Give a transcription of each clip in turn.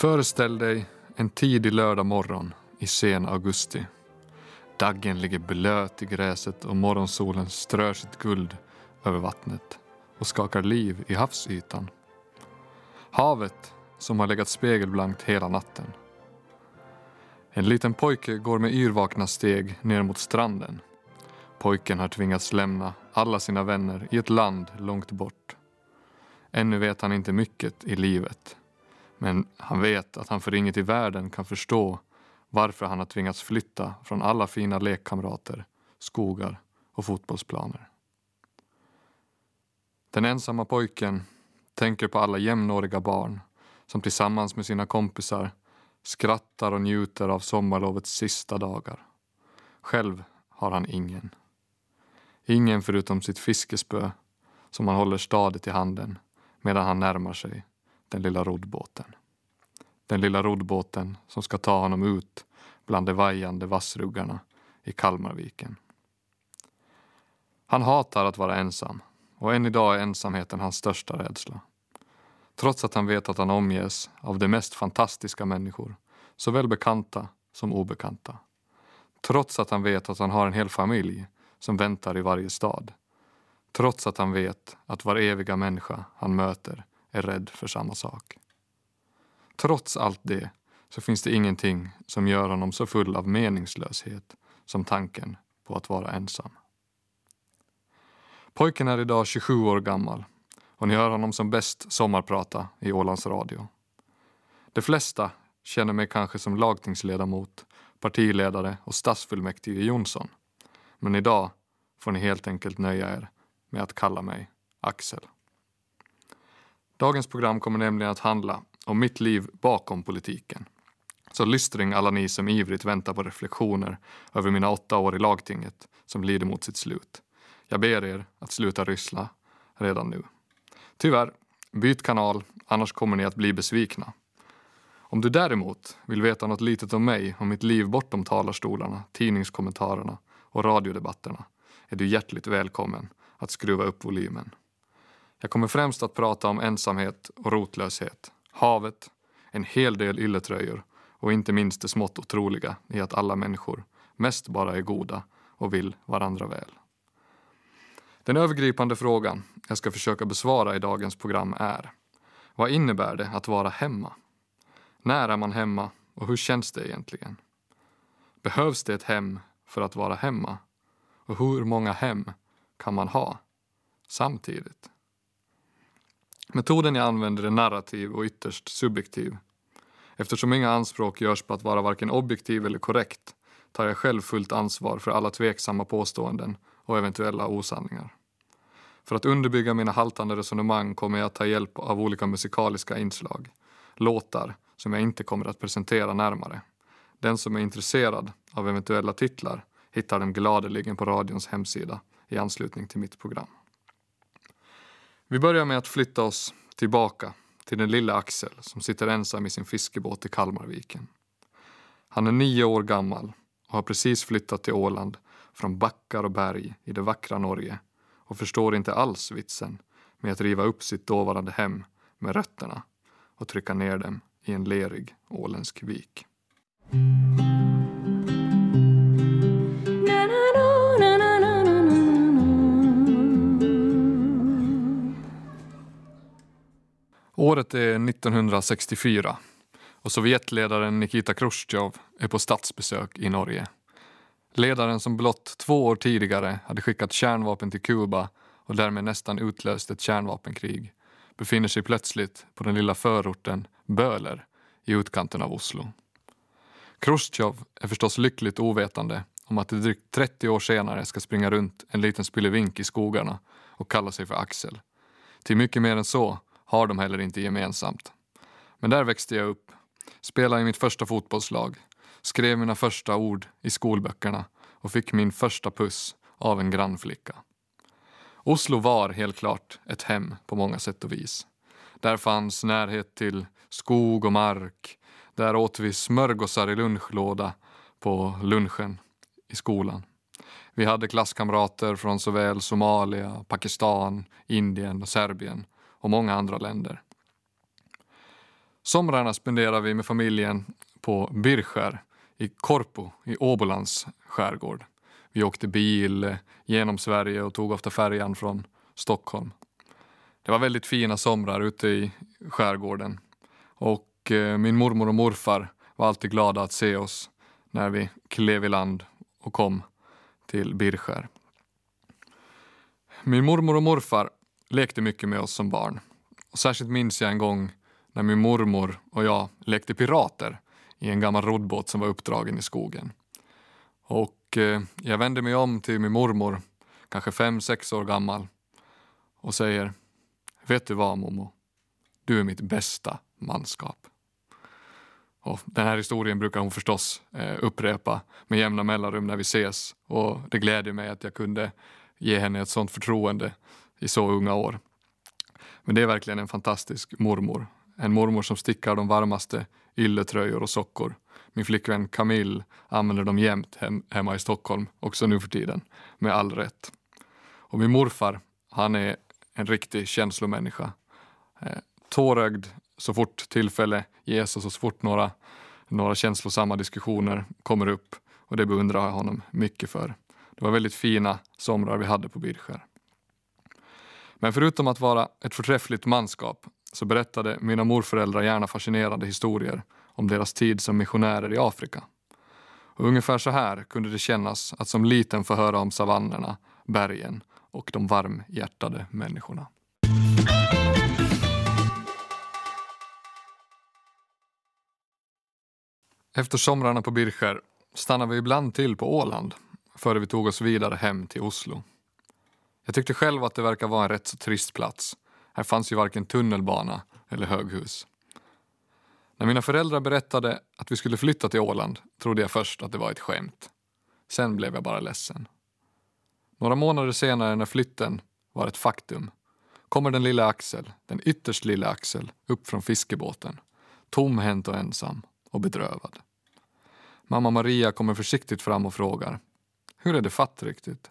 Föreställ dig en tidig lördag morgon i sen augusti. Daggen ligger blöt i gräset och morgonsolen strör sitt guld över vattnet och skakar liv i havsytan. Havet som har legat spegelblankt hela natten. En liten pojke går med yrvakna steg ner mot stranden. Pojken har tvingats lämna alla sina vänner i ett land långt bort. Ännu vet han inte mycket i livet. Men han vet att han för inget i världen kan förstå varför han har tvingats flytta från alla fina lekkamrater, skogar och fotbollsplaner. Den ensamma pojken tänker på alla jämnåriga barn som tillsammans med sina kompisar skrattar och njuter av sommarlovets sista dagar. Själv har han ingen. Ingen förutom sitt fiskespö som han håller stadigt i handen medan han närmar sig den lilla roddbåten. Den lilla roddbåten som ska ta honom ut bland de vajande vassruggarna i Kalmarviken. Han hatar att vara ensam och än idag är ensamheten hans största rädsla. Trots att han vet att han omges av de mest fantastiska människor, såväl bekanta som obekanta. Trots att han vet att han har en hel familj som väntar i varje stad. Trots att han vet att var eviga människa han möter är rädd för samma sak. Trots allt det så finns det ingenting som gör honom så full av meningslöshet som tanken på att vara ensam. Pojken är idag 27 år gammal och ni hör honom som bäst sommarprata i Ålands Radio. De flesta känner mig kanske som lagtingsledamot, partiledare och stadsfullmäktige Jonsson. Men idag får ni helt enkelt nöja er med att kalla mig Axel. Dagens program kommer nämligen att handla om mitt liv bakom politiken. Så lystring alla ni som ivrigt väntar på reflektioner över mina åtta år i lagtinget som lider mot sitt slut. Jag ber er att sluta ryssla redan nu. Tyvärr, byt kanal, annars kommer ni att bli besvikna. Om du däremot vill veta något litet om mig och mitt liv bortom talarstolarna, tidningskommentarerna och radiodebatterna är du hjärtligt välkommen att skruva upp volymen. Jag kommer främst att prata om ensamhet och rotlöshet, havet, en hel del ylletröjor och inte minst det smått otroliga i att alla människor mest bara är goda och vill varandra väl. Den övergripande frågan jag ska försöka besvara i dagens program är Vad innebär det att vara hemma? När är man hemma och hur känns det egentligen? Behövs det ett hem för att vara hemma? Och hur många hem kan man ha samtidigt? Metoden jag använder är narrativ och ytterst subjektiv. Eftersom inga anspråk görs på att vara varken objektiv eller korrekt tar jag själv fullt ansvar för alla tveksamma påståenden och eventuella osanningar. För att underbygga mina haltande resonemang kommer jag att ta hjälp av olika musikaliska inslag. Låtar som jag inte kommer att presentera närmare. Den som är intresserad av eventuella titlar hittar dem gladeligen på radions hemsida i anslutning till mitt program. Vi börjar med att flytta oss tillbaka till den lilla Axel som sitter ensam i sin fiskebåt i Kalmarviken. Han är nio år gammal och har precis flyttat till Åland från backar och berg i det vackra Norge och förstår inte alls vitsen med att riva upp sitt dåvarande hem med rötterna och trycka ner dem i en lerig åländsk vik. Året är 1964 och Sovjetledaren Nikita Khrushchev är på statsbesök i Norge. Ledaren som blott två år tidigare hade skickat kärnvapen till Kuba och därmed nästan utlöst ett kärnvapenkrig befinner sig plötsligt på den lilla förorten Böler i utkanten av Oslo. Khrushchev är förstås lyckligt ovetande om att det drygt 30 år senare ska springa runt en liten spillevink i skogarna och kalla sig för Axel. Till mycket mer än så har de heller inte gemensamt. Men där växte jag upp, spelade i mitt första fotbollslag, skrev mina första ord i skolböckerna och fick min första puss av en grannflicka. Oslo var helt klart ett hem på många sätt och vis. Där fanns närhet till skog och mark. Där åt vi smörgåsar i lunchlåda på lunchen i skolan. Vi hade klasskamrater från såväl Somalia, Pakistan, Indien och Serbien och många andra länder. Somrarna spenderar vi med familjen på Birskär i Korpo i Åbolands skärgård. Vi åkte bil genom Sverige och tog ofta färjan från Stockholm. Det var väldigt fina somrar ute i skärgården och eh, min mormor och morfar var alltid glada att se oss när vi klev i land och kom till Birskär. Min mormor och morfar lekte mycket med oss som barn. Och särskilt minns jag en gång när min mormor och jag lekte pirater i en gammal roddbåt som var uppdragen i skogen. Och eh, jag vände mig om till min mormor, kanske fem, sex år gammal och säger Vet du vad Momo? Du är mitt bästa manskap. Och den här historien brukar hon förstås eh, upprepa med jämna mellanrum när vi ses och det gläder mig att jag kunde ge henne ett sånt förtroende i så unga år. Men det är verkligen en fantastisk mormor. En mormor som stickar de varmaste ylletröjor och sockor. Min flickvän Camille använder dem jämt hem, hemma i Stockholm, också nu för tiden, med all rätt. Och min morfar, han är en riktig känslomänniska. Eh, tårögd så fort tillfälle ges och så fort några, några känslosamma diskussioner kommer upp och det beundrar jag honom mycket för. Det var väldigt fina somrar vi hade på Birskär. Men förutom att vara ett förträffligt manskap så berättade mina morföräldrar gärna fascinerande historier om deras tid som missionärer i Afrika. Och ungefär så här kunde det kännas att som liten få höra om savannerna, bergen och de varmhjärtade människorna. Efter somrarna på Birskär stannade vi ibland till på Åland före vi tog oss vidare hem till Oslo. Jag tyckte själv att det verkar vara en rätt så trist plats. Här fanns ju varken tunnelbana eller höghus. När mina föräldrar berättade att vi skulle flytta till Åland trodde jag först att det var ett skämt. Sen blev jag bara ledsen. Några månader senare när flytten var ett faktum kommer den lilla Axel, den ytterst lilla Axel, upp från fiskebåten. Tomhänt och ensam och bedrövad. Mamma Maria kommer försiktigt fram och frågar Hur är det fatt riktigt?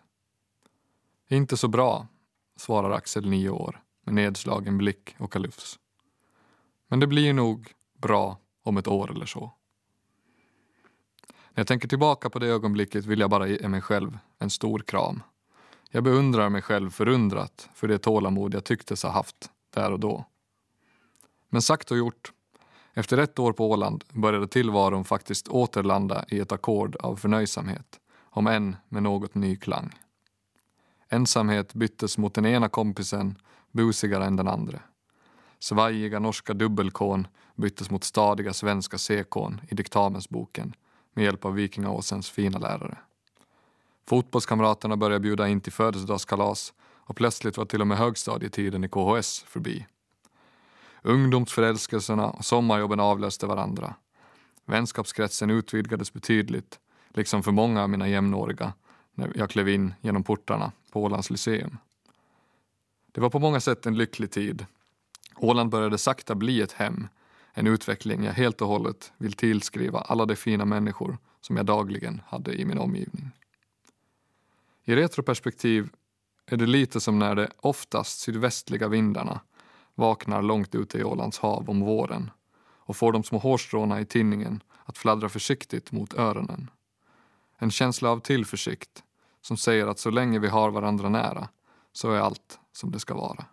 Inte så bra, svarar Axel nio år med nedslagen blick och kalufs. Men det blir nog bra om ett år eller så. När jag tänker tillbaka på det ögonblicket vill jag bara ge mig själv en stor kram. Jag beundrar mig själv förundrat för det tålamod jag tycktes ha haft där och då. Men sagt och gjort. Efter ett år på Åland började tillvaron faktiskt återlanda i ett ackord av förnöjsamhet, om än med något ny klang. Ensamhet byttes mot den ena kompisen, busigare än den andra. Svajiga norska dubbelkån byttes mot stadiga svenska C-kån i diktamensboken med hjälp av Vikingaåsens fina lärare. Fotbollskamraterna började bjuda in till födelsedagskalas och plötsligt var till och med högstadietiden i KHS förbi. Ungdomsförälskelserna och sommarjobben avlöste varandra. Vänskapskretsen utvidgades betydligt, liksom för många av mina jämnåriga när jag klev in genom portarna på Ålands Lyceum. Det var på många sätt en lycklig tid. Åland började sakta bli ett hem, en utveckling jag helt och hållet vill tillskriva alla de fina människor som jag dagligen hade i min omgivning. I retroperspektiv är det lite som när de oftast sydvästliga vindarna vaknar långt ute i Ålands hav om våren och får de små hårstråna i tinningen att fladdra försiktigt mot öronen. En känsla av tillförsikt som säger att så länge vi har varandra nära så är allt som det ska vara.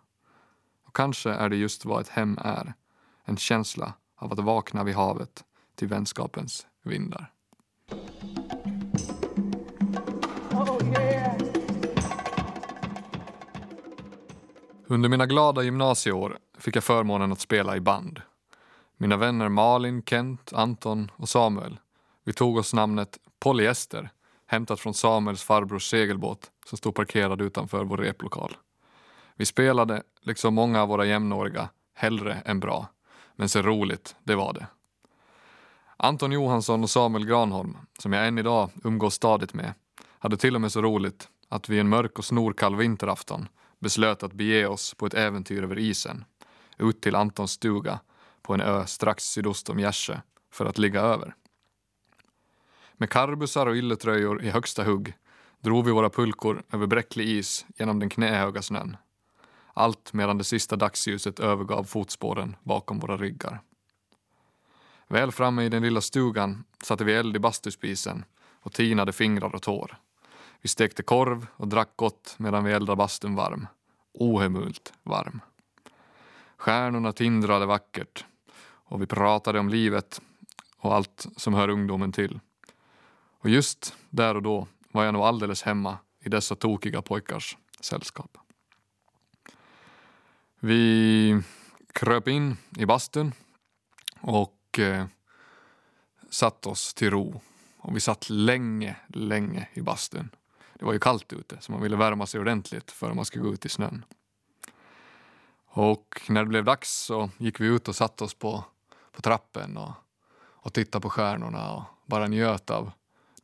Och kanske är det just vad ett hem är, en känsla av att vakna vid havet till vänskapens vindar. Under mina glada gymnasieår fick jag förmånen att spela i band. Mina vänner Malin, Kent, Anton och Samuel, vi tog oss namnet Polyester hämtat från Samuels farbrors segelbåt som stod parkerad utanför vår replokal. Vi spelade, liksom många av våra jämnåriga, hellre än bra. Men så roligt, det var det. Anton Johansson och Samuel Granholm, som jag än idag umgås stadigt med, hade till och med så roligt att vi en mörk och snorkall vinterafton beslöt att bege oss på ett äventyr över isen, ut till Antons stuga på en ö strax sydost om Gärsö för att ligga över. Med karbusar och ylletröjor i högsta hugg drog vi våra pulkor över bräcklig is genom den knähöga snön. Allt medan det sista dagsljuset övergav fotspåren bakom våra ryggar. Väl framme i den lilla stugan satte vi eld i bastuspisen och tinade fingrar och tår. Vi stekte korv och drack gott medan vi eldade bastun varm. Ohemult varm. Stjärnorna tindrade vackert och vi pratade om livet och allt som hör ungdomen till. Och just där och då var jag nog alldeles hemma i dessa tokiga pojkars sällskap. Vi kröp in i bastun och eh, satt oss till ro. Och vi satt länge, länge i bastun. Det var ju kallt ute så man ville värma sig ordentligt för man skulle gå ut i snön. Och när det blev dags så gick vi ut och satte oss på, på trappen och, och tittade på stjärnorna och bara njöt av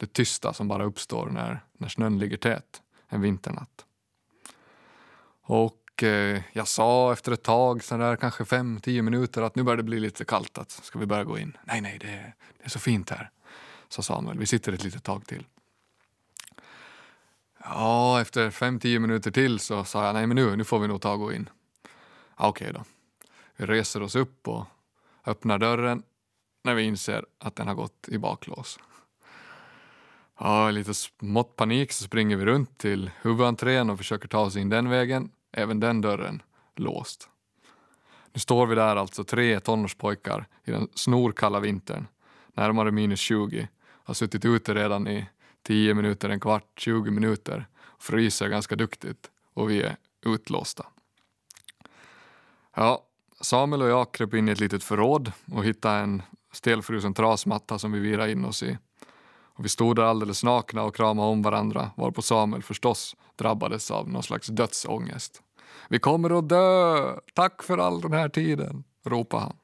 det tysta som bara uppstår när, när snön ligger tät en vinternatt. Och eh, jag sa efter ett tag, så där kanske fem, tio minuter, att nu börjar det bli lite kallt. Att ska vi börja gå in? Nej, nej, det är, det är så fint här, sa Samuel. Vi sitter ett litet tag till. Ja, efter fem, tio minuter till så sa jag nej men nu, nu får vi nog ta och gå in. Okej okay då. Vi reser oss upp och öppnar dörren när vi inser att den har gått i baklås. Ja, lite smått panik så springer vi runt till huvudentrén och försöker ta oss in den vägen. Även den dörren låst. Nu står vi där alltså tre tonårspojkar i den snorkalla vintern, närmare minus 20, har suttit ute redan i 10 minuter, en kvart, 20 minuter, fryser ganska duktigt och vi är utlåsta. Ja, Samuel och jag kröp in i ett litet förråd och hittade en stelfrusen trasmatta som vi virade in oss i. Och vi stod där alldeles nakna och kramade om varandra varpå Samuel förstås drabbades av någon slags dödsångest. Vi kommer att dö! Tack för all den här tiden! ropade han.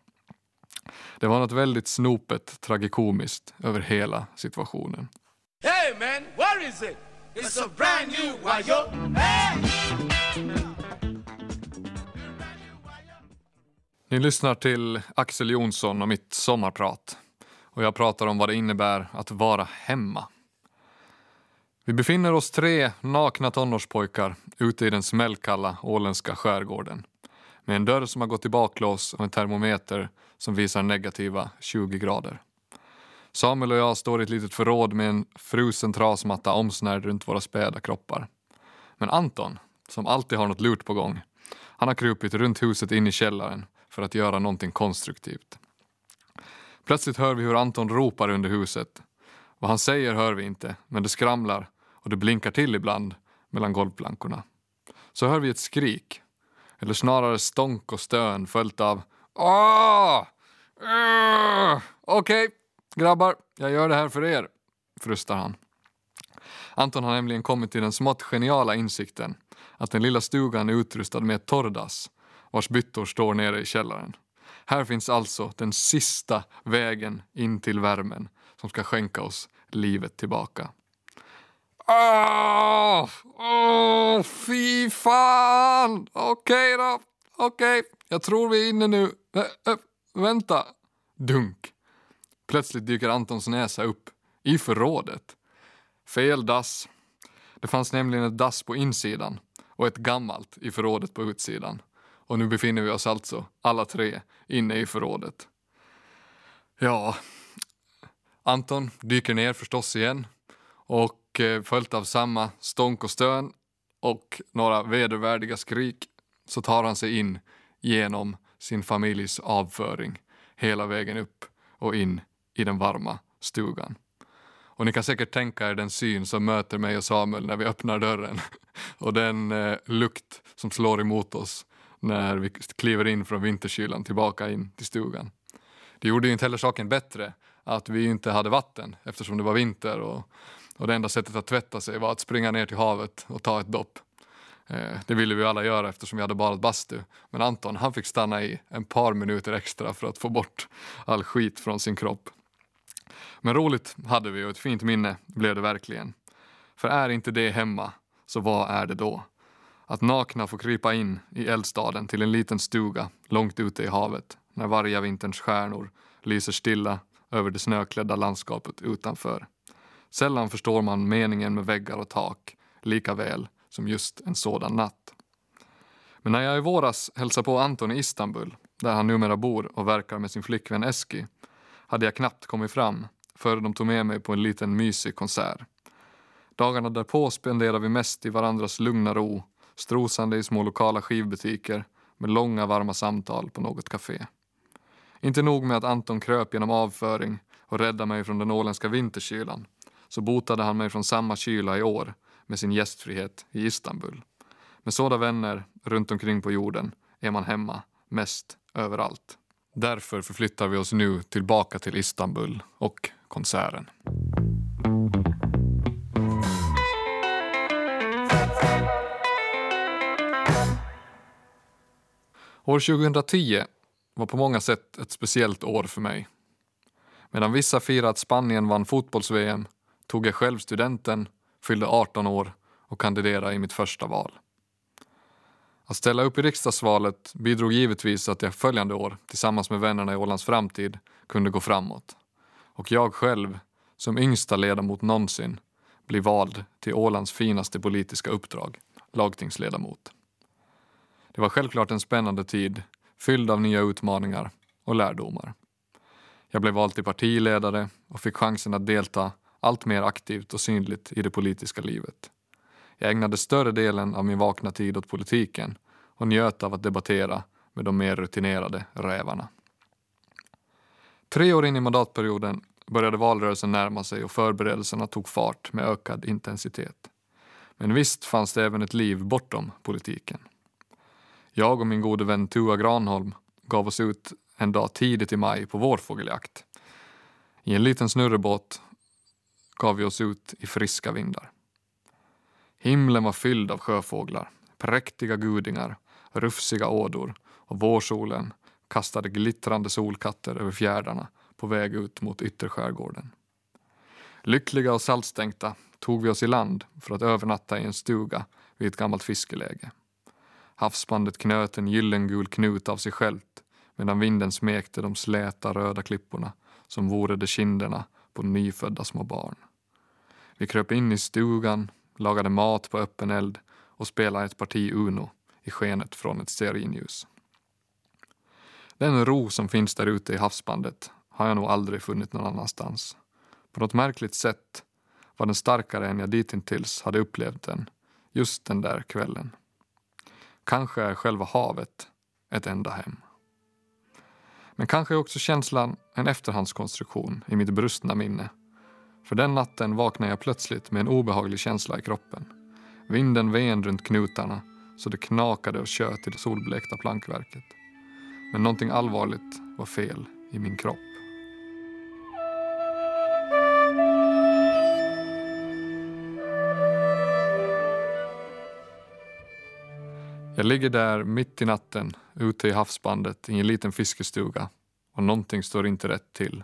Det var något väldigt snopet tragikomiskt över hela situationen. Hey man, where is it? It's a brand new wire. Hey! Ni lyssnar till Axel Jonsson och mitt sommarprat. Och jag pratar om vad det innebär att vara hemma. Vi befinner oss tre nakna tonårspojkar ute i den smällkalla åländska skärgården med en dörr som har gått i baklås och en termometer som visar negativa 20 grader. Samuel och jag står i ett litet förråd med en frusen trasmatta omsnärd runt våra späda kroppar. Men Anton, som alltid har något lurt på gång, han har krupit runt huset in i källaren för att göra någonting konstruktivt. Plötsligt hör vi hur Anton ropar under huset. Vad han säger hör vi inte, men det skramlar och det blinkar till ibland mellan golvplankorna. Så hör vi ett skrik, eller snarare stånk och stön följt av Åh! Uh, Okej, okay, grabbar, jag gör det här för er, frustar han. Anton har nämligen kommit till den smått geniala insikten att den lilla stugan är utrustad med ett torrdass vars byttor står nere i källaren. Här finns alltså den sista vägen in till värmen som ska skänka oss livet tillbaka. Ah! Åh, oh, oh, fy fan! Okej okay då, okej. Okay. Jag tror vi är inne nu. Äh, äh, vänta. Dunk. Plötsligt dyker Antons näsa upp i förrådet. Fel dass. Det fanns nämligen ett dass på insidan och ett gammalt i förrådet på utsidan. Och nu befinner vi oss alltså, alla tre, inne i förrådet. Ja, Anton dyker ner förstås igen och eh, följt av samma stånk och stön och några vedervärdiga skrik så tar han sig in genom sin familjs avföring hela vägen upp och in i den varma stugan. Och ni kan säkert tänka er den syn som möter mig och Samuel när vi öppnar dörren och den eh, lukt som slår emot oss när vi kliver in från vinterkylan tillbaka in till stugan. Det gjorde ju inte heller saken bättre att vi inte hade vatten eftersom det var vinter och, och det enda sättet att tvätta sig var att springa ner till havet och ta ett dopp. Eh, det ville vi alla göra eftersom vi hade badat bastu. Men Anton han fick stanna i en par minuter extra för att få bort all skit från sin kropp. Men roligt hade vi och ett fint minne blev det verkligen. För är inte det hemma, så vad är det då? Att nakna få krypa in i eldstaden till en liten stuga långt ute i havet när varje vinterns stjärnor lyser stilla över det snöklädda landskapet utanför. Sällan förstår man meningen med väggar och tak lika väl som just en sådan natt. Men när jag i våras hälsade på Anton i Istanbul, där han numera bor och verkar med sin flickvän Eski, hade jag knappt kommit fram före de tog med mig på en liten mysig konsert. Dagarna därpå spenderade vi mest i varandras lugna ro, strosande i små lokala skivbutiker med långa varma samtal på något café. Inte nog med att Anton kröp genom avföring och räddade mig från den åländska vinterkylan så botade han mig från samma kyla i år med sin gästfrihet i Istanbul. Med sådana vänner runt omkring på jorden är man hemma mest överallt. Därför förflyttar vi oss nu tillbaka till Istanbul och konserten. År 2010 var på många sätt ett speciellt år för mig. Medan vissa firade att Spanien vann fotbolls-VM tog jag själv studenten, fyllde 18 år och kandiderade i mitt första val. Att ställa upp i riksdagsvalet bidrog givetvis att jag följande år tillsammans med vännerna i Ålands framtid kunde gå framåt. Och jag själv, som yngsta ledamot någonsin, blir vald till Ålands finaste politiska uppdrag, lagtingsledamot. Det var självklart en spännande tid, fylld av nya utmaningar och lärdomar. Jag blev vald till partiledare och fick chansen att delta allt mer aktivt och synligt i det politiska livet. Jag ägnade större delen av min vakna tid åt politiken och njöt av att debattera med de mer rutinerade rävarna. Tre år in i mandatperioden började valrörelsen närma sig och förberedelserna tog fart med ökad intensitet. Men visst fanns det även ett liv bortom politiken. Jag och min gode vän Tua Granholm gav oss ut en dag tidigt i maj på vårfågeljakt. I en liten snurrebåt gav vi oss ut i friska vindar. Himlen var fylld av sjöfåglar, präktiga gudingar, rufsiga ådor och vårsolen kastade glittrande solkatter över fjärdarna på väg ut mot ytterskärgården. Lyckliga och saltstänkta tog vi oss i land för att övernatta i en stuga vid ett gammalt fiskeläge. Havsbandet knöt en gyllengul knut av sig självt medan vinden smekte de släta röda klipporna som vore de kinderna på nyfödda små barn. Vi kröp in i stugan, lagade mat på öppen eld och spelade ett parti Uno i skenet från ett stearinljus. Den ro som finns där ute i havsbandet har jag nog aldrig funnit någon annanstans. På något märkligt sätt var den starkare än jag ditintills hade upplevt den just den där kvällen. Kanske är själva havet ett enda hem. Men kanske är också känslan en efterhandskonstruktion i mitt brustna minne. För den natten vaknade jag plötsligt med en obehaglig känsla i kroppen. Vinden ven runt knutarna så det knakade och tjöt i det solblekta plankverket. Men någonting allvarligt var fel i min kropp. Jag ligger där mitt i natten ute i havsbandet i en liten fiskestuga och någonting står inte rätt till.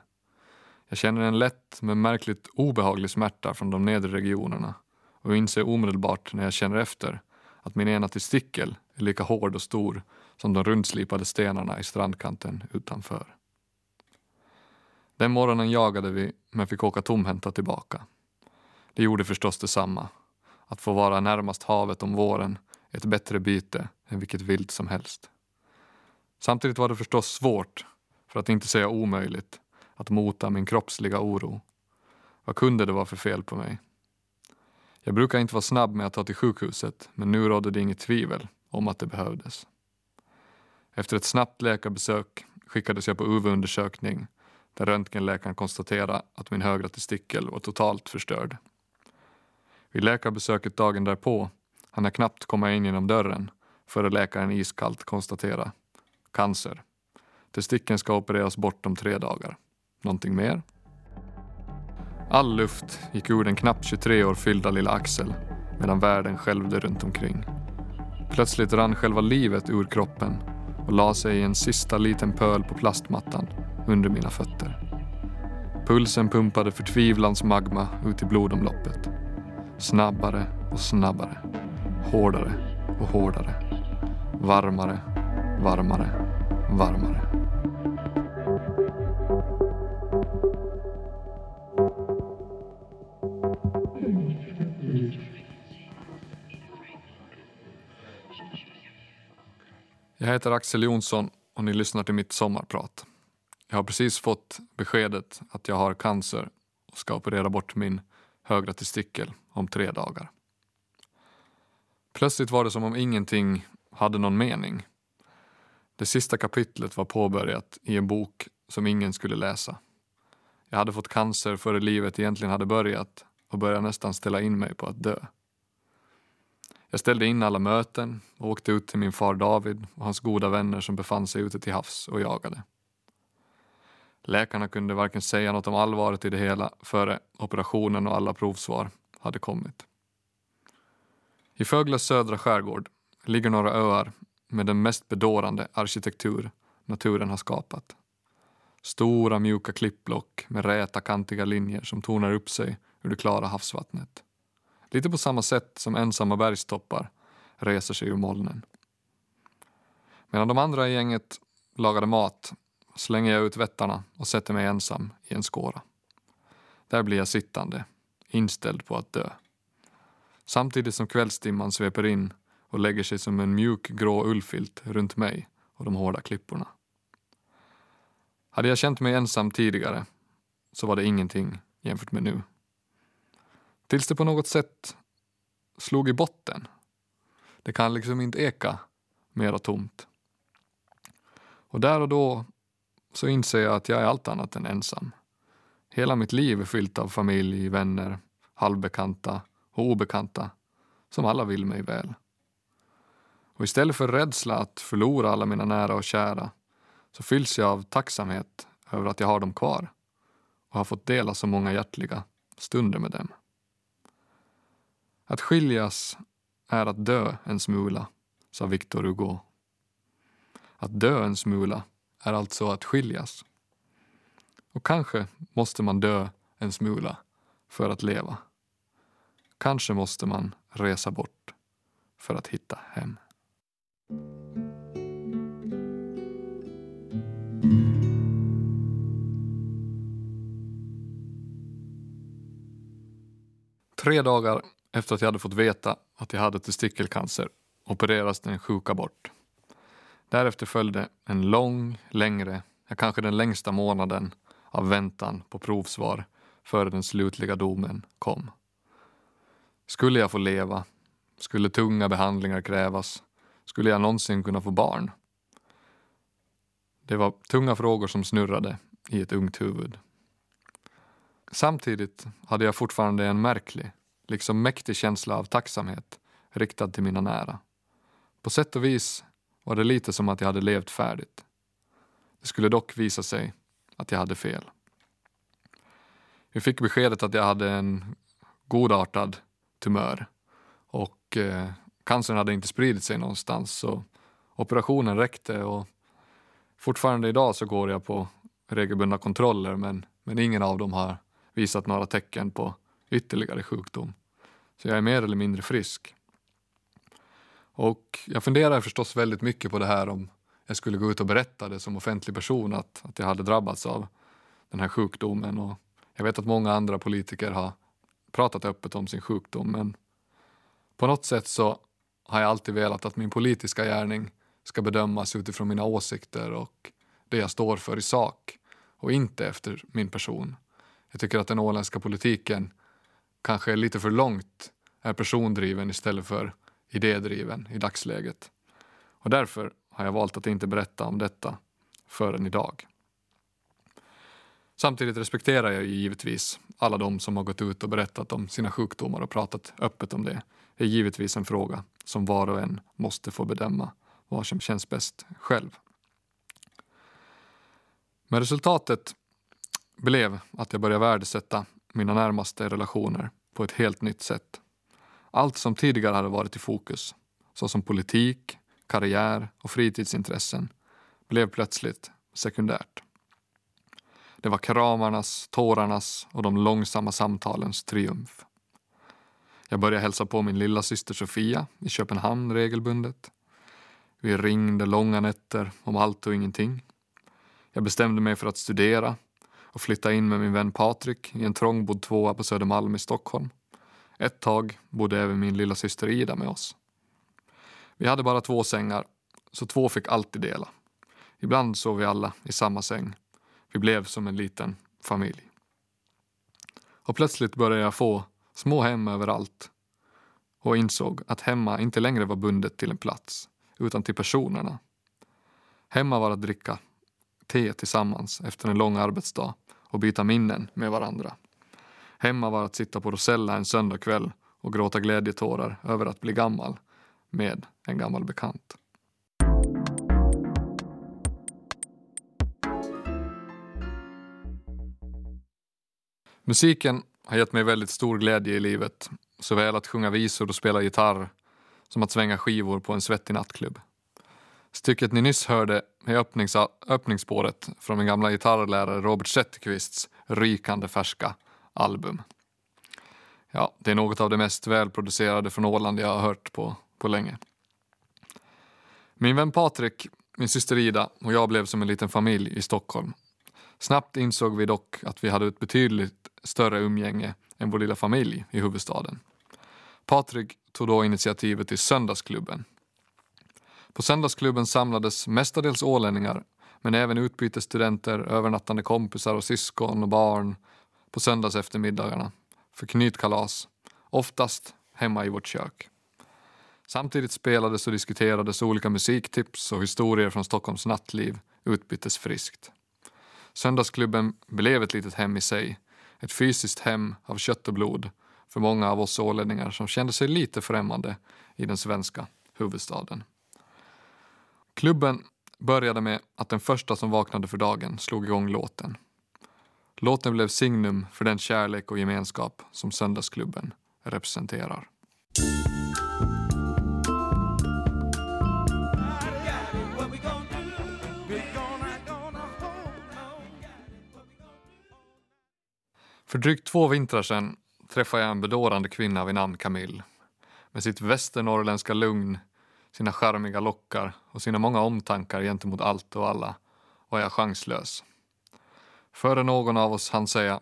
Jag känner en lätt men märkligt obehaglig smärta från de nedre regionerna och inser omedelbart när jag känner efter att min ena testikel är lika hård och stor som de rundslipade stenarna i strandkanten utanför. Den morgonen jagade vi men fick åka tomhänta tillbaka. Det gjorde förstås detsamma. Att få vara närmast havet om våren ett bättre byte än vilket vilt som helst. Samtidigt var det förstås svårt, för att inte säga omöjligt, att mota min kroppsliga oro. Vad kunde det vara för fel på mig? Jag brukar inte vara snabb med att ta till sjukhuset men nu rådde det inget tvivel om att det behövdes. Efter ett snabbt läkarbesök skickades jag på UV-undersökning där röntgenläkaren konstaterade att min högra testikel var totalt förstörd. Vid läkarbesöket dagen därpå hann jag knappt komma in genom dörren före läkaren iskallt konstaterade cancer. Testikeln ska opereras bort om tre dagar. Någonting mer? All luft gick ur den knappt 23 år fyllda lilla Axel medan världen skälvde runt omkring. Plötsligt rann själva livet ur kroppen och la sig i en sista liten pöl på plastmattan under mina fötter. Pulsen pumpade förtvivlans magma ut i blodomloppet. Snabbare och snabbare. Hårdare och hårdare. Varmare, varmare, varmare. Jag heter Axel Jonsson och ni lyssnar till mitt sommarprat. Jag har precis fått beskedet att jag har cancer och ska operera bort min högra testikel om tre dagar. Plötsligt var det som om ingenting hade någon mening. Det sista kapitlet var påbörjat i en bok som ingen skulle läsa. Jag hade fått cancer före livet egentligen hade börjat och började nästan ställa in mig på att dö. Jag ställde in alla möten och åkte ut till min far David och hans goda vänner som befann sig ute till havs och jagade. Läkarna kunde varken säga något om allvaret i det hela före operationen och alla provsvar hade kommit. I Föglas södra skärgård ligger några öar med den mest bedårande arkitektur naturen har skapat. Stora mjuka klippblock med räta kantiga linjer som tornar upp sig ur det klara havsvattnet. Lite på samma sätt som ensamma bergstoppar reser sig ur molnen. Medan de andra i gänget lagade mat slänger jag ut vättarna och sätter mig ensam i en skåra. Där blir jag sittande, inställd på att dö. Samtidigt som kvällsdimman sveper in och lägger sig som en mjuk grå ullfilt runt mig och de hårda klipporna. Hade jag känt mig ensam tidigare så var det ingenting jämfört med nu. Tills det på något sätt slog i botten. Det kan liksom inte eka mera tomt. Och där och då så inser jag att jag är allt annat än ensam. Hela mitt liv är fyllt av familj, vänner, halvbekanta och obekanta som alla vill mig väl. Och istället för rädsla att förlora alla mina nära och kära så fylls jag av tacksamhet över att jag har dem kvar och har fått dela så många hjärtliga stunder med dem. Att skiljas är att dö en smula, sa Victor Hugo. Att dö en smula är alltså att skiljas. Och kanske måste man dö en smula för att leva. Kanske måste man resa bort för att hitta hem. Tre dagar efter att jag hade fått veta att jag hade testikelcancer opereras den sjuka bort. Därefter följde en lång, längre, ja kanske den längsta månaden av väntan på provsvar före den slutliga domen kom. Skulle jag få leva? Skulle tunga behandlingar krävas? Skulle jag någonsin kunna få barn? Det var tunga frågor som snurrade i ett ungt huvud. Samtidigt hade jag fortfarande en märklig, liksom mäktig känsla av tacksamhet riktad till mina nära. På sätt och vis var det lite som att jag hade levt färdigt. Det skulle dock visa sig att jag hade fel. Vi fick beskedet att jag hade en godartad tumör och eh, cancern hade inte spridit sig någonstans så operationen räckte och fortfarande idag så går jag på regelbundna kontroller men, men ingen av dem har visat några tecken på ytterligare sjukdom. Så jag är mer eller mindre frisk. Och jag funderar förstås väldigt mycket på det här om jag skulle gå ut och berätta det som offentlig person att, att jag hade drabbats av den här sjukdomen. Och jag vet att många andra politiker har pratat öppet om sin sjukdom men på något sätt så har jag alltid velat att min politiska gärning ska bedömas utifrån mina åsikter och det jag står för i sak och inte efter min person. Jag tycker att den åländska politiken kanske är lite för långt är persondriven istället för idédriven i dagsläget. Och därför har jag valt att inte berätta om detta förrän idag. Samtidigt respekterar jag givetvis alla de som har gått ut och berättat om sina sjukdomar och pratat öppet om det. Är givetvis en fråga som var och en måste få bedöma vad som känns bäst själv. Men resultatet blev att jag började värdesätta mina närmaste relationer på ett helt nytt sätt. Allt som tidigare hade varit i fokus, såsom politik, karriär och fritidsintressen, blev plötsligt sekundärt. Det var kramarnas, tårarnas och de långsamma samtalens triumf. Jag började hälsa på min lilla syster Sofia i Köpenhamn regelbundet. Vi ringde långa nätter om allt och ingenting. Jag bestämde mig för att studera och flytta in med min vän Patrik i en trångbodd tvåa på Södermalm i Stockholm. Ett tag bodde även min lilla syster Ida med oss. Vi hade bara två sängar, så två fick alltid dela. Ibland sov vi alla i samma säng, vi blev som en liten familj. Och plötsligt började jag få små hem överallt och insåg att hemma inte längre var bundet till en plats utan till personerna. Hemma var att dricka te tillsammans efter en lång arbetsdag och byta minnen med varandra. Hemma var att sitta på Rosella en söndagkväll och gråta glädjetårar över att bli gammal med en gammal bekant. Musiken har gett mig väldigt stor glädje i livet, såväl att sjunga visor och spela gitarr som att svänga skivor på en svettig nattklubb. Stycket ni nyss hörde är öppnings öppningsspåret från min gamla gitarrlärare Robert Zetterqvists rykande färska album. Ja, det är något av det mest välproducerade från Åland jag har hört på, på länge. Min vän Patrik, min syster Ida och jag blev som en liten familj i Stockholm. Snabbt insåg vi dock att vi hade ett betydligt större umgänge än vår lilla familj i huvudstaden. Patrik tog då initiativet till Söndagsklubben. På Söndagsklubben samlades mestadels ålänningar men även utbytesstudenter, övernattande kompisar och syskon och barn på söndags eftermiddagarna för knytkalas, oftast hemma i vårt kök. Samtidigt spelades och diskuterades olika musiktips och historier från Stockholms nattliv utbyttes friskt. Söndagsklubben blev ett litet hem i sig, ett fysiskt hem av kött och blod för många av oss ålänningar som kände sig lite främmande i den svenska huvudstaden. Klubben började med att den första som vaknade för dagen slog igång låten. Låten blev signum för den kärlek och gemenskap som Söndagsklubben representerar. För drygt två vintrar sedan träffade jag en bedårande kvinna vid namn Camille. Med sitt västernorrländska lugn, sina charmiga lockar och sina många omtankar gentemot allt och alla var jag chanslös. Före någon av oss hann säga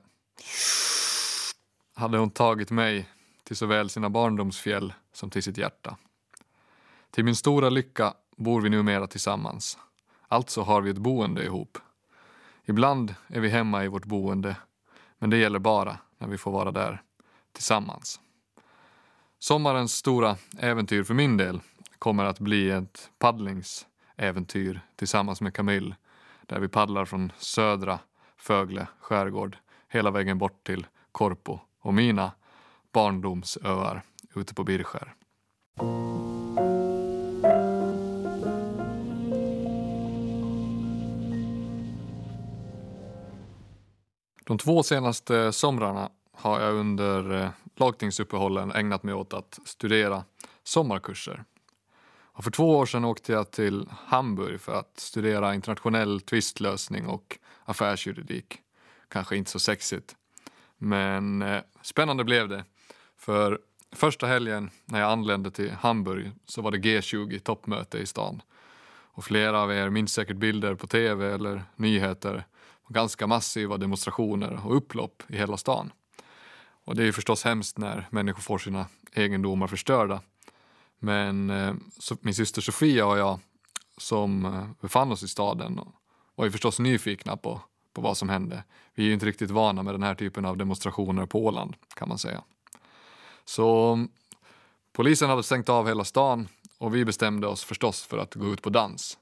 hade hon tagit mig till såväl sina barndomsfjäll som till sitt hjärta. Till min stora lycka bor vi numera tillsammans. Alltså har vi ett boende ihop. Ibland är vi hemma i vårt boende, men det gäller bara när vi får vara där tillsammans. Sommarens stora äventyr för min del kommer att bli ett paddlingsäventyr tillsammans med Camille där vi paddlar från södra Fögle skärgård hela vägen bort till Korpo och mina barndomsöar ute på Birskär. De två senaste somrarna har jag under eh, lagtingsuppehållen ägnat mig åt att studera sommarkurser. Och för två år sedan åkte jag till Hamburg för att studera internationell tvistlösning och affärsjuridik. Kanske inte så sexigt. Men eh, spännande blev det. För första helgen när jag anlände till Hamburg så var det G20 toppmöte i stan. Och flera av er minns säkert bilder på tv eller nyheter ganska massiva demonstrationer och upplopp i hela stan. Och det är ju förstås hemskt när människor får sina egendomar förstörda. Men eh, så, min syster Sofia och jag som eh, befann oss i staden var ju förstås nyfikna på, på vad som hände. Vi är ju inte riktigt vana med den här typen av demonstrationer på Åland kan man säga. Så polisen hade stängt av hela stan och vi bestämde oss förstås för att gå ut på dans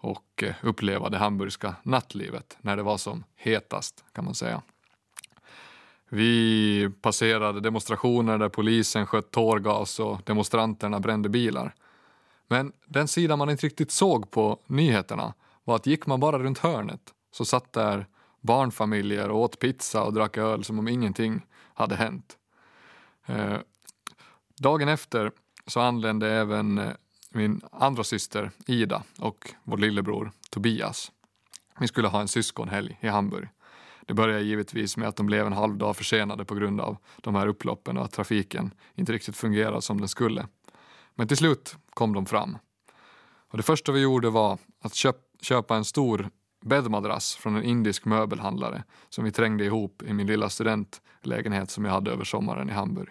och eh, uppleva det hamburgska nattlivet när det var som hetast kan man säga. Vi passerade demonstrationer där polisen sköt tårgas och demonstranterna brände bilar. Men den sida man inte riktigt såg på nyheterna var att gick man bara runt hörnet så satt där barnfamiljer och åt pizza och drack öl som om ingenting hade hänt. Eh, dagen efter så anlände även eh, min andra syster Ida och vår lillebror Tobias. Vi skulle ha en syskonhelg i Hamburg. Det började givetvis med att de blev en halv dag försenade på grund av de här upploppen och att trafiken inte riktigt fungerade som den skulle. Men till slut kom de fram. Och det första vi gjorde var att köp köpa en stor bäddmadrass från en indisk möbelhandlare som vi trängde ihop i min lilla studentlägenhet som jag hade över sommaren i Hamburg.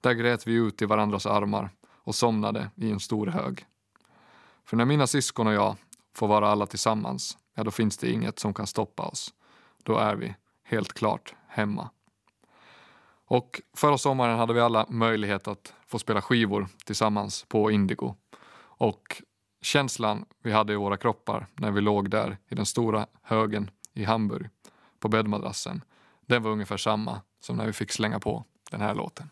Där grät vi ut i varandras armar och somnade i en stor hög. För när mina syskon och jag får vara alla tillsammans, ja då finns det inget som kan stoppa oss. då är vi helt klart hemma. Och förra sommaren hade vi alla möjlighet att få spela skivor tillsammans på Indigo. Och känslan vi hade i våra kroppar när vi låg där i den stora högen i Hamburg på bäddmadrassen, den var ungefär samma som när vi fick slänga på den här låten.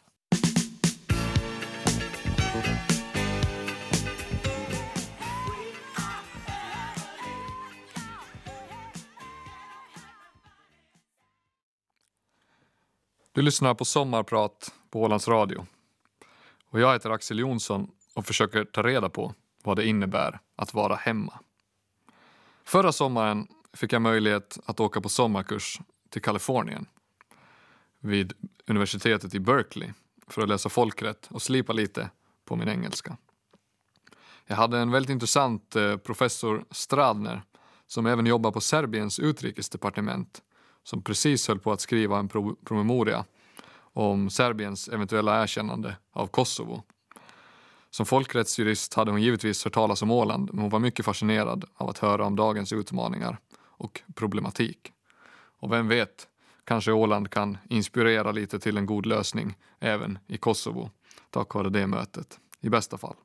Du lyssnar på Sommarprat på Ålands Radio. Och jag heter Axel Jonsson och försöker ta reda på vad det innebär att vara hemma. Förra sommaren fick jag möjlighet att åka på sommarkurs till Kalifornien vid universitetet i Berkeley för att läsa folkrätt och slipa lite på min engelska. Jag hade en väldigt intressant eh, professor Stradner som även jobbar på Serbiens utrikesdepartement som precis höll på att skriva en pro promemoria om Serbiens eventuella erkännande av Kosovo. Som folkrättsjurist hade hon givetvis hört talas om Åland men hon var mycket fascinerad av att höra om dagens utmaningar och problematik. Och vem vet, kanske Åland kan inspirera lite till en god lösning även i Kosovo tack vare det mötet, i bästa fall.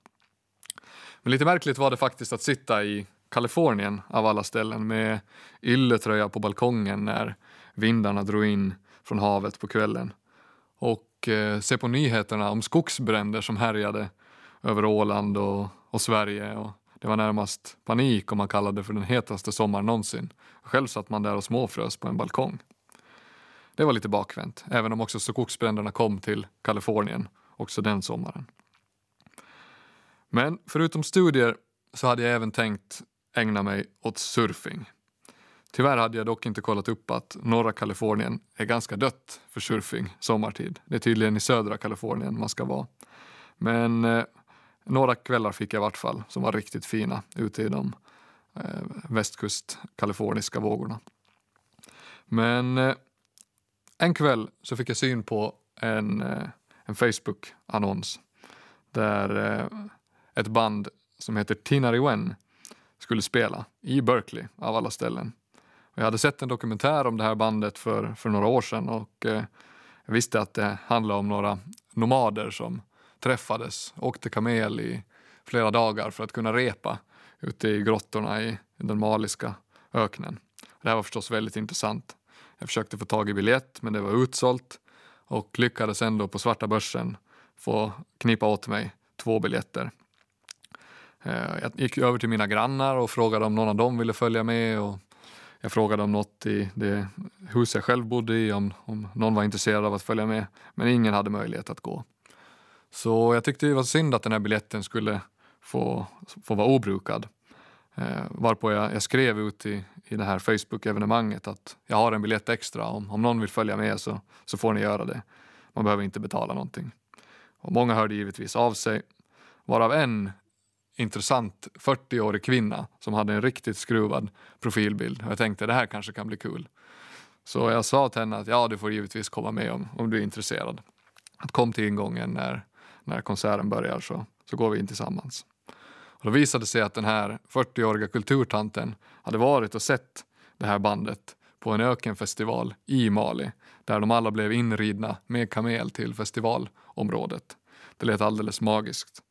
Men lite märkligt var det faktiskt att sitta i Kalifornien av alla ställen med ylletröja på balkongen när vindarna drog in från havet på kvällen och eh, se på nyheterna om skogsbränder som härjade över Åland och, och Sverige. Och det var närmast panik och man kallade det för den hetaste sommaren någonsin. Själv satt man där och småfrös på en balkong. Det var lite bakvänt, även om också skogsbränderna kom till Kalifornien också den sommaren. Men förutom studier så hade jag även tänkt ägna mig åt surfing. Tyvärr hade jag dock inte kollat upp att norra Kalifornien är ganska dött för surfing sommartid. Det är tydligen i södra Kalifornien man ska vara. Men eh, några kvällar fick jag i vart fall som var riktigt fina ute i de eh, västkust-kaliforniska vågorna. Men eh, en kväll så fick jag syn på en, eh, en Facebook-annons där eh, ett band som heter Tinariwen skulle spela i Berkeley av alla ställen. Jag hade sett en dokumentär om det här bandet för, för några år sedan och eh, jag visste att det handlade om några nomader som träffades, åkte kamel i flera dagar för att kunna repa ute i grottorna i, den maliska öknen. Det här var förstås väldigt intressant. Jag försökte få tag i biljett men det var utsålt och lyckades ändå på svarta börsen få knipa åt mig två biljetter. Eh, jag gick över till mina grannar och frågade om någon av dem ville följa med och jag frågade om något i det hus jag själv bodde i, om, om någon var intresserad av att följa med. Men ingen hade möjlighet att gå. Så jag tyckte det var synd att den här biljetten skulle få, få vara obrukad. Eh, varpå jag, jag, skrev ut i, i det här Facebook-evenemanget att jag har en biljett extra. Om, om någon vill följa med så, så får ni göra det. Man behöver inte betala någonting. Och många hörde givetvis av sig, varav en intressant 40-årig kvinna som hade en riktigt skruvad profilbild. Och jag tänkte det här kanske kan bli kul. Så jag sa till henne att ja, du får givetvis komma med om, om du är intresserad. Att kom till ingången när, när konserten börjar så, så går vi in tillsammans. Och då visade det sig att den här 40-åriga kulturtanten hade varit och sett det här bandet på en ökenfestival i Mali där de alla blev inridna med kamel till festivalområdet. Det lät alldeles magiskt.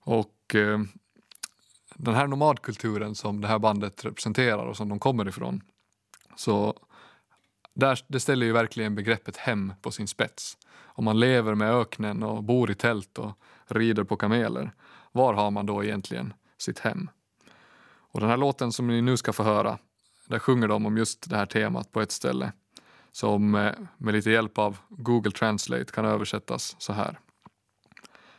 Och eh, den här nomadkulturen som det här bandet representerar och som de kommer ifrån, så där, det ställer ju verkligen begreppet hem på sin spets. Om man lever med öknen och bor i tält och rider på kameler, var har man då egentligen sitt hem? Och den här låten som ni nu ska få höra, där sjunger de om just det här temat på ett ställe som eh, med lite hjälp av Google Translate kan översättas så här.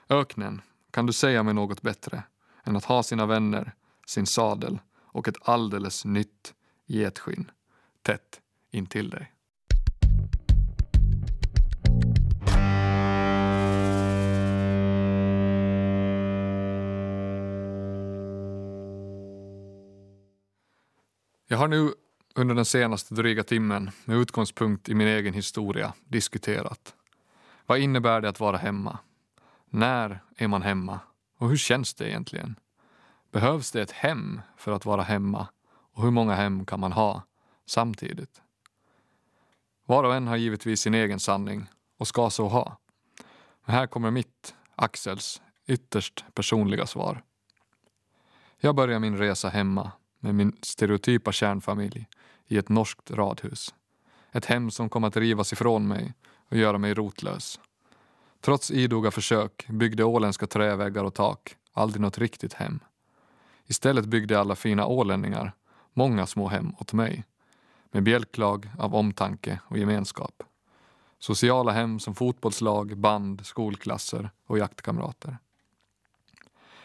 Öknen kan du säga mig något bättre än att ha sina vänner, sin sadel och ett alldeles nytt getskinn tätt intill dig. Jag har nu under den senaste dryga timmen med utgångspunkt i min egen historia diskuterat. Vad innebär det att vara hemma? När är man hemma? Och hur känns det egentligen? Behövs det ett hem för att vara hemma? Och hur många hem kan man ha samtidigt? Var och en har givetvis sin egen sanning och ska så ha. Men här kommer mitt, Axels, ytterst personliga svar. Jag börjar min resa hemma med min stereotypa kärnfamilj i ett norskt radhus. Ett hem som kom att rivas ifrån mig och göra mig rotlös. Trots idoga försök byggde åländska träväggar och tak aldrig något riktigt hem. Istället byggde alla fina ålänningar många små hem åt mig med bjälklag av omtanke och gemenskap. Sociala hem som fotbollslag, band, skolklasser och jaktkamrater.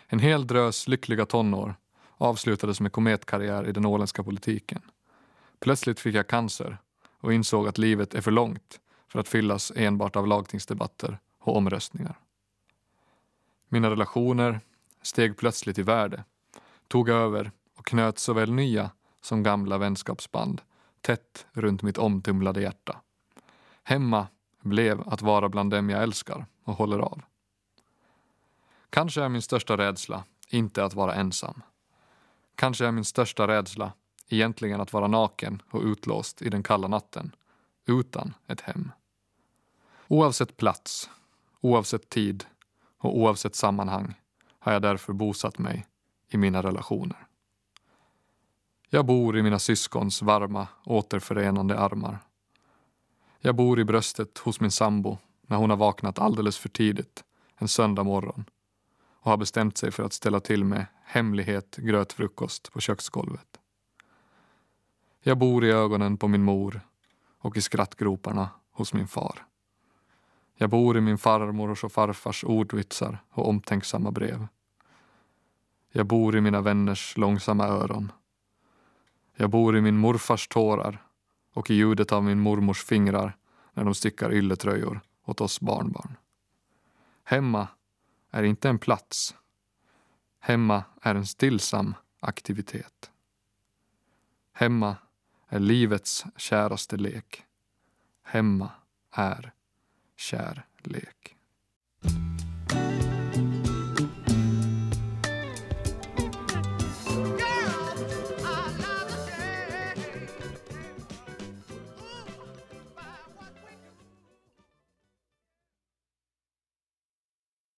En hel drös lyckliga tonår avslutades med kometkarriär i den åländska politiken. Plötsligt fick jag cancer och insåg att livet är för långt för att fyllas enbart av lagtingsdebatter och omröstningar. Mina relationer steg plötsligt i värde, tog över och knöt såväl nya som gamla vänskapsband tätt runt mitt omtumlade hjärta. Hemma blev att vara bland dem jag älskar och håller av. Kanske är min största rädsla inte att vara ensam. Kanske är min största rädsla egentligen att vara naken och utlåst i den kalla natten, utan ett hem. Oavsett plats, oavsett tid och oavsett sammanhang har jag därför bosatt mig i mina relationer. Jag bor i mina syskons varma, återförenande armar. Jag bor i bröstet hos min sambo när hon har vaknat alldeles för tidigt en söndag morgon och har bestämt sig för att ställa till med hemlighet grötfrukost på köksgolvet. Jag bor i ögonen på min mor och i skrattgroparna hos min far. Jag bor i min farmors och farfars ordvitsar och omtänksamma brev. Jag bor i mina vänners långsamma öron. Jag bor i min morfars tårar och i ljudet av min mormors fingrar när de stickar ylletröjor åt oss barnbarn. Hemma är inte en plats. Hemma är en stillsam aktivitet. Hemma är livets käraste lek. Hemma är kärlek.